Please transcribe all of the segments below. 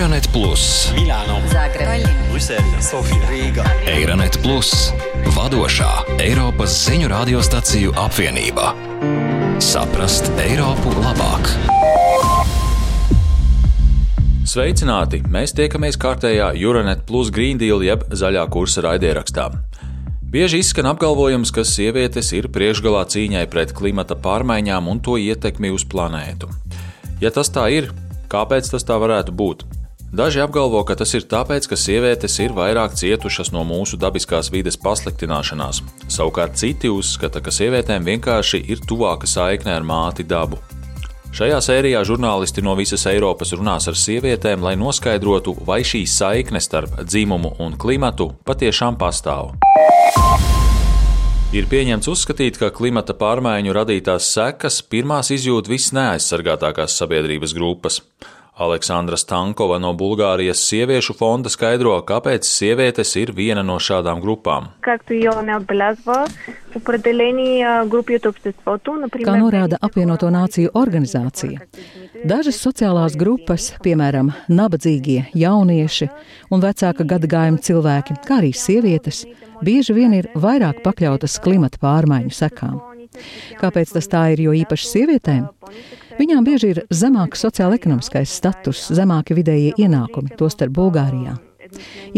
Eironet Plus, Milāno, Zagreb, Brisele, Sofija, Rīga. Eironet Plus, vadošā Eiropas ziņu radiostaciju apvienība. Saprast Eiropu labāk! Sveicināti! Mēs tiekamies kārtējā Euronet Plus Green Deal jeb zaļā kursa raidierakstā. Bieži izskan apgalvojums, ka sievietes ir priekšgalā cīņai pret klimata pārmaiņām un to ietekmi uz planētu. Ja tas tā ir, kāpēc tas tā varētu būt? Daži apgalvo, ka tas ir tāpēc, ka sievietes ir vairāk cietušas no mūsu dabiskās vides pasliktināšanās. Savukārt citi uzskata, ka sievietēm vienkārši ir tuvāka saikne ar māti dabu. Šajā sērijā žurnālisti no visas Eiropas runās ar sievietēm, lai noskaidrotu, vai šī saikne starp dzimumu un klimatu patiešām pastāv. Ir pieņemts uzskatīt, ka klimata pārmaiņu radītās sekas pirmās izjūt visneaizsargātākās sabiedrības grupas. Aleksandra Stankova no Bulgārijas sieviešu fonda skaidro, kāpēc sievietes ir viena no šādām grupām. Kā norāda apvienoto nāciju organizācija, dažas sociālās grupas, piemēram, nabadzīgie, jaunieši un vecāka gadagājuma cilvēki, kā arī sievietes, bieži vien ir vairāk pakļautas klimata pārmaiņu sekām. Kāpēc tas tā ir jo īpaši sievietēm? Viņām bieži ir zemāks sociālais status, zemāki vidējie ienākumi, tostarp Bulgārijā.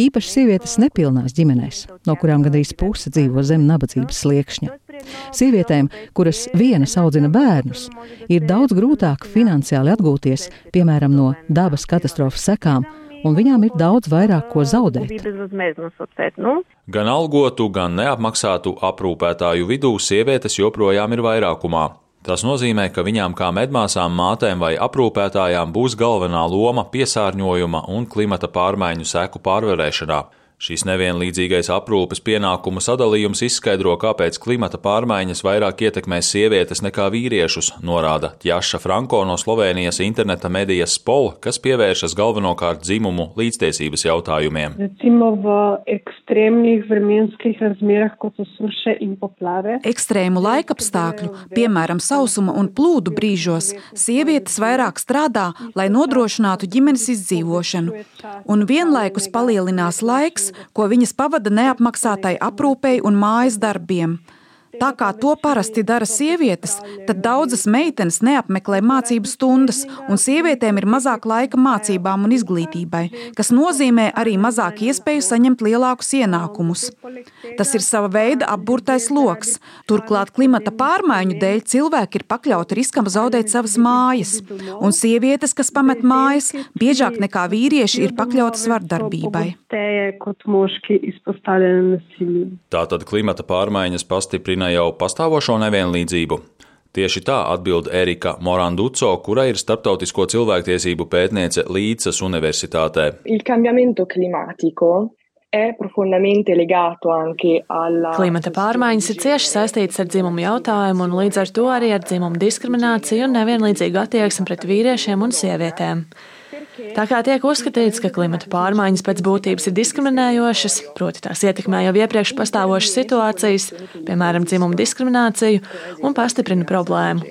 Īpaši sievietes nepilnās ģimenēs, no kurām gandrīz puse dzīvo zem nabadzības sliekšņa. Sievietēm, kuras vienas audzina bērnus, ir daudz grūtāk finansiāli atgūties, piemēram, no dabas katastrofas sekām, un viņām ir daudz vairāk ko zaudēt. Gan algotu, gan neapmaksātu aprūpētāju vidū sievietes joprojām ir vairākumā. Tas nozīmē, ka viņām kā medmāsām, mātēm vai aprūpētājām būs galvenā loma piesārņojuma un klimata pārmaiņu seku pārvarēšanā. Šīs nevienlīdzīgais aprūpes pienākumu sadalījums izskaidro, kāpēc klimata pārmaiņas vairāk ietekmē sievietes nekā vīriešus, norāda Tjaša Franko no Slovenijas interneta medijas Spol, kas pievēršas galvenokārt dzimumu līdztiesības jautājumiem. Ekstrēmu laikapstākļu, piemēram, sausuma un plūdu brīžos, sievietes vairāk strādā, lai nodrošinātu ģimenes izdzīvošanu, un vienlaikus palielinās laiks, ko viņas pavada neapmaksātai aprūpei un mājas darbiem. Tā kā to parasti dara sievietes, tad daudzas meitenes neapmeklē mācību stundas, un sievietēm ir mazāk laika mācībām un izglītībai, kas nozīmē arī mazāk iespēju saņemt lielākus ienākumus. Tas ir sava veida apburtais lokus. Turklāt klimata pārmaiņu dēļ cilvēki ir pakļauti riskam zaudēt savas mājas, un sievietes, kas pamet mājas, biežāk nekā vīrieši ir pakļautas vardarbībai. Tātad klimata pārmaiņas pastiprina jau pastāvošo nevienlīdzību. Tieši tā atbild Erika Moranduco, kura ir starptautisko cilvēktiesību pētniece Līdzas Universitātē. Il cambiamento climatico è profondamente legato anche alla Klimata pārmaiņas ir cieši saistītas ar dzimumu jautājumu un līdz ar to arī ar dzimumu diskrimināciju un nevienlīdzīgu attieksmi pret vīriešiem un sievietēm. Tā kā tiek uzskatīts, ka klimata pārmaiņas pēc būtības ir diskriminējošas, proti tās ietekmē jau iepriekš pastāvošas situācijas, piemēram, dzimumu diskrimināciju, un pastiprina problēmu.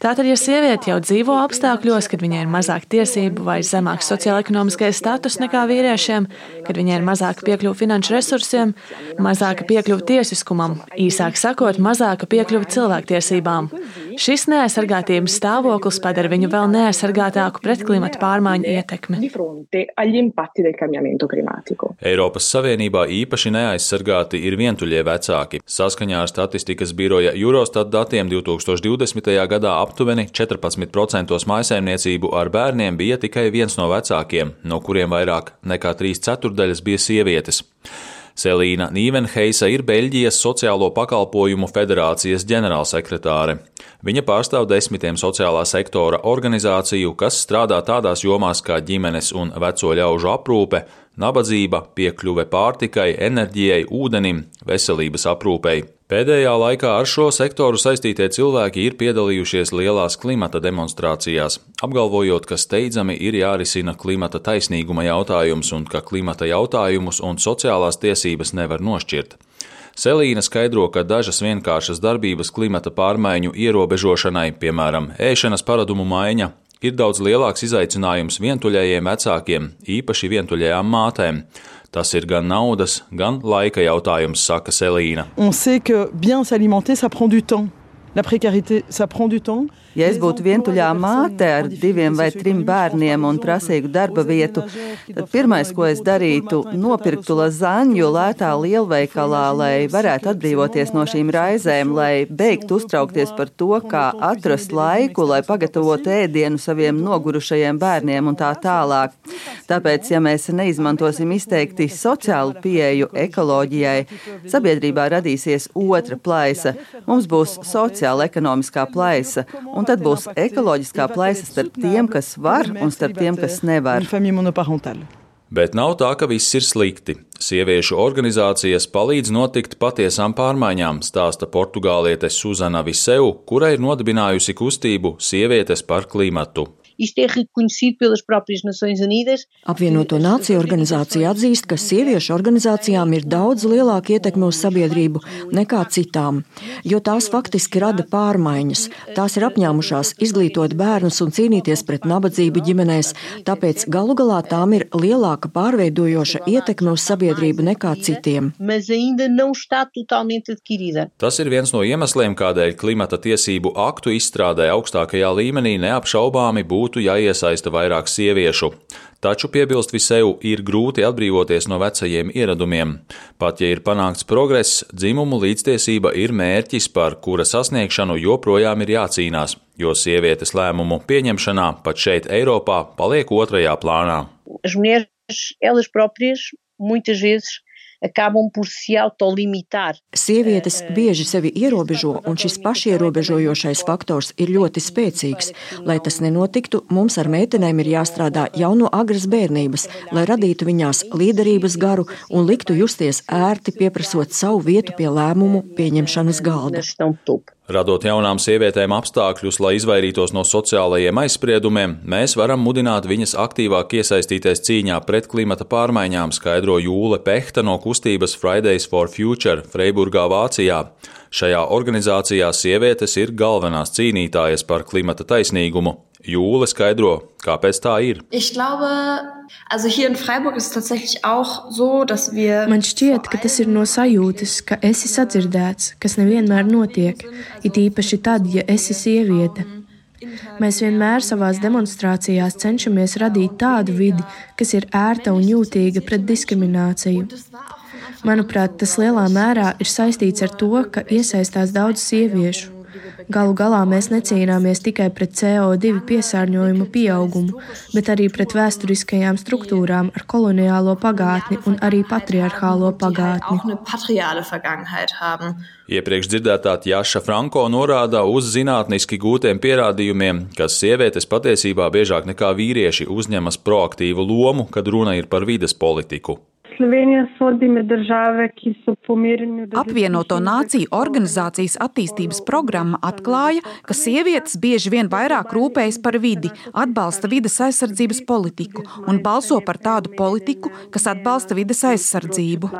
Tātad, ja sieviete jau dzīvo apstākļos, kad viņai ir mazāk tiesību vai zemāks sociālais status nekā vīriešiem, kad viņai ir mazāka piekļuve finanšu resursiem, mazāka piekļuve tiesiskumam, īsāk sakot, mazāka piekļuve cilvēktiesībām, šis neaizsargātības stāvoklis padara viņu vēl neaizsargātāku pret klimata pārmaiņu ietekmi. di fronte agli impatti del cambiamento climatico. Eiropas Savienībā īpaši neaizsargāti ir vientuļie vecāki. Saskaņā ar statistikas biroja Eurostat datiem 2020. gadā aptuveni 14% maisaimniecību ar bērniem bija tikai viens no vecākiem, no kuriem vairāk nekā 3 ceturdaļas bija sievietes. Selīna Nīvenheisa ir Beļģijas Sociālo pakalpojumu federācijas ģenerālsekretāre. Viņa pārstāv desmitiem sociālā sektora organizāciju, kas strādā tādās jomās kā ģimenes un veco ļaužu aprūpe, nabadzība, piekļuve pārtikai, enerģijai, ūdenim, veselības aprūpei. Pēdējā laikā ar šo sektoru saistītie cilvēki ir piedalījušies lielās klimata demonstrācijās, apgalvojot, ka steidzami ir jārisina klimata taisnīguma jautājums un ka klimata jautājumus un sociālās tiesības nevar nošķirt. Selīna skaidro, ka dažas vienkāršas darbības klimata pārmaiņu ierobežošanai, piemēram, ēšanas paradumu maiņa, ir daudz lielāks izaicinājums vientuļajiem vecākiem, īpaši vientuļajām mātēm. Tas ir gan naudas, gan laika jautājums, saka Selīna. On sait que bien s'alimenter, ça prend du temps. Ja es būtu vientuļā māte ar diviem vai trim bērniem un prasīgu darba vietu, tad pirmais, ko es darītu, nopirktu lazaņu lētā lielveikalā, lai varētu atbrīvoties no šīm raizēm, lai beigtu uztraukties par to, kā atrast laiku, lai pagatavotu ēdienu saviem nogurušajiem bērniem un tā tālāk. Tāpēc, ja mēs neizmantosim izteikti sociālu pieeju ekoloģijai, sabiedrībā radīsies otra plaisa. Mums būs sociāla ekonomiskā plaisa un tad būs ekoloģiskā plaisa starp tiem, kas var un starp tiem, kas nevar. Bet nav tā, ka viss ir slikti. Sieviešu organizācijas palīdz notikt patiesām pārmaiņām, stāsta portugāliete Suzana Viseu, kura ir nodibinājusi kustību Sievietes par klimatu. Isto é reconhecido pelas próprias Nações Unidas. Apvienoto Nāciju organizācija atzīst, ka sieviešu organizācijām ir daudz lielāka ietekme uz sabiedrību nekā citām, jo tās faktiski rada pārmaiņas. Tās ir apņēmušās izglītot bērnus un cīnīties pret nabadzību ģimenēs, tāpēc galu galā tām ir lielāka pārveidojoša ietekme uz sabiedrību nekā citiem. Tas ir viens no iemesliem, kādēļ klimata tiesību aktu izstrādē augstākajā līmenī neapšaubāmi būtu būtu jāiesaista vairāk sieviešu. Taču, piebilst Viseu, ir grūti atbrīvoties no vecajiem ieradumiem. Pat ja ir panākts progress, dzimumu līdztiesība ir mērķis, par kura sasniegšanu joprojām ir jācīnās, jo sievietes lēmumu pieņemšanā pat šeit, Eiropā, paliek otrajā plānā. As mulheres, elas próprias, muitas vezes, acabam por se autolimitar. Sievietes bieži sevi ierobežo, un šis pašierobežojošais faktors ir ļoti spēcīgs. Lai tas nenotiktu, mums ar meitenēm ir jāstrādā jau no agras bērnības, lai radītu viņās līderības garu un liktu justies ērti pieprasot savu vietu pie lēmumu pieņemšanas galda. Radot jaunām sievietēm apstākļus, lai izvairītos no sociālajiem aizspriedumiem, mēs varam mudināt viņas aktīvāk iesaistīties cīņā pret klimata pārmaiņām, skaidro Jūle Pehta no kustības Fridays for Future Freiburgā, Vācijā. Šajā organizācijā sievietes ir galvenās cīnītājas par klimata taisnīgumu. Jūle skaidro, kāpēc tā ir. Man šķiet, ka tas ir no sajūtas, ka esi sadzirdēts, kas nevienmēr notiek, it īpaši tad, ja esi sieviete. Mēs vienmēr savās demonstrācijās cenšamies radīt tādu vidi, kas ir ērta un jūtīga pret diskrimināciju. Manuprāt, tas lielā mērā ir saistīts ar to, ka iesaistās daudz sieviešu. Galu galā mēs necīnāmies tikai pret CO2 piesārņojuma pieaugumu, bet arī pret vēsturiskajām struktūrām ar koloniālo pagātni un arī patriarchālo pagātni. Iepriekš dzirdētā Jaša Franko norāda uz zinātniski gūtiem pierādījumiem, ka sievietes patiesībā biežāk nekā vīrieši uzņemas proaktīvu lomu, kad runa ir par vides politiku. Slovenija sodi med države, ki so pomirjeni. Apvienoto nāciju organizācijas attīstības programma atklāja, ka sievietes bieži vien vairāk rūpējas par vidi, atbalsta vides aizsardzības politiku un balso par tādu politiku, kas atbalsta vides aizsardzību.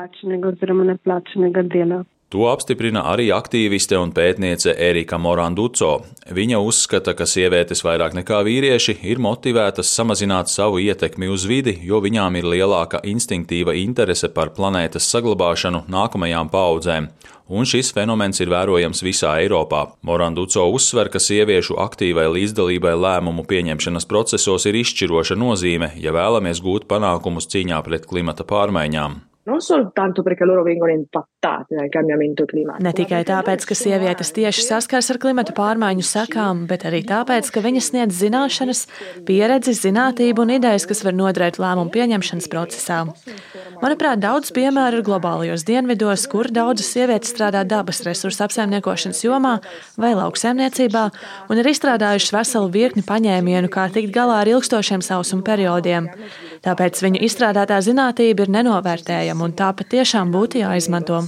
To apstiprina arī aktīviste un pētniece Erika Moranduco. Viņa uzskata, ka sievietes vairāk nekā vīrieši ir motivētas samazināt savu ietekmi uz vidi, jo viņām ir lielāka instinktīva interese par planētas saglabāšanu nākamajām paudzēm. Un šis fenomens ir vērojams visā Eiropā. Moranduco uzsver, ka sieviešu aktīvai līdzdalībai lēmumu pieņemšanas procesos ir izšķiroša nozīme, ja vēlamies gūt panākumus cīņā pret klimata pārmaiņām non soltanto perché loro vengono impattate dal cambiamento climatico. Ne tikai tāpēc, ka sievietes tieši saskars ar klimata pārmaiņu sekām, bet arī tāpēc, ka viņas sniedz zināšanas, pieredzi, zinātību un idejas, kas var noderēt lēmumu pieņemšanas procesā. Manuprāt, daudz piemēru ir globālajos dienvidos, kur daudzas sievietes strādā dabas resursu apsaimniekošanas jomā vai lauksaimniecībā un ir izstrādājušas veselu virkni paņēmienu, kā tikt galā ar ilgstošiem sausuma periodiem. Tāpēc viņu izstrādātā zinātība ir nenovērtējama un tā patiešām būtu jāizmanto.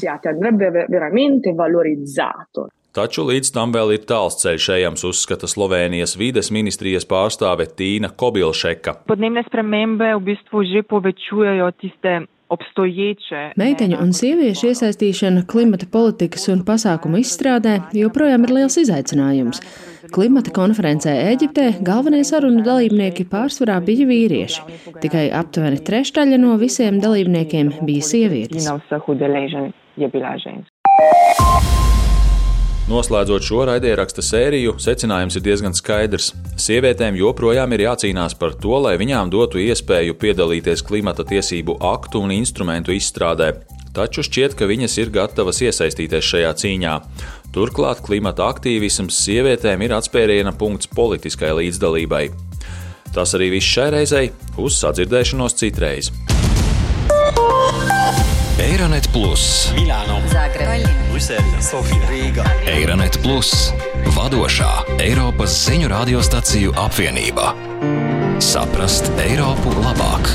Taču līdz tam vēl ir tāls ceļš ejams, uzskata Slovenijas vides ministrijas pārstāve Tīna Kobilšeka. Podnebne spremembe v bistvu že povečujejo tiste Meiteņu un sieviešu iesaistīšana klimata politikas un pasākumu izstrādē joprojām ir liels izaicinājums. Klimata konferencē Eģiptē galvenie sarunu dalībnieki pārsvarā bija vīrieši. Tikai aptuveni trešdaļa no visiem dalībniekiem bija sievietes. Noslēdzot šo raidieraksta sēriju, secinājums ir diezgan skaidrs. Sievietēm joprojām ir jācīnās par to, lai viņām dotu iespēju piedalīties klimata tiesību aktu un instrumentu izstrādē, taču šķiet, ka viņas ir gatavas iesaistīties šajā cīņā. Turklāt klimata aktīvisms sievietēm ir atspēriena punkts politiskai līdzdalībai. Tas arī viss šai reizei, uz sadzirdēšanos citreiz. Eironet Plus, Milāno, Zagreb, Brisele, Sofija, Rīga. Eironet Plus, vadošā Eiropas ziņu radiostaciju apvienība. Saprast Eiropu labāk!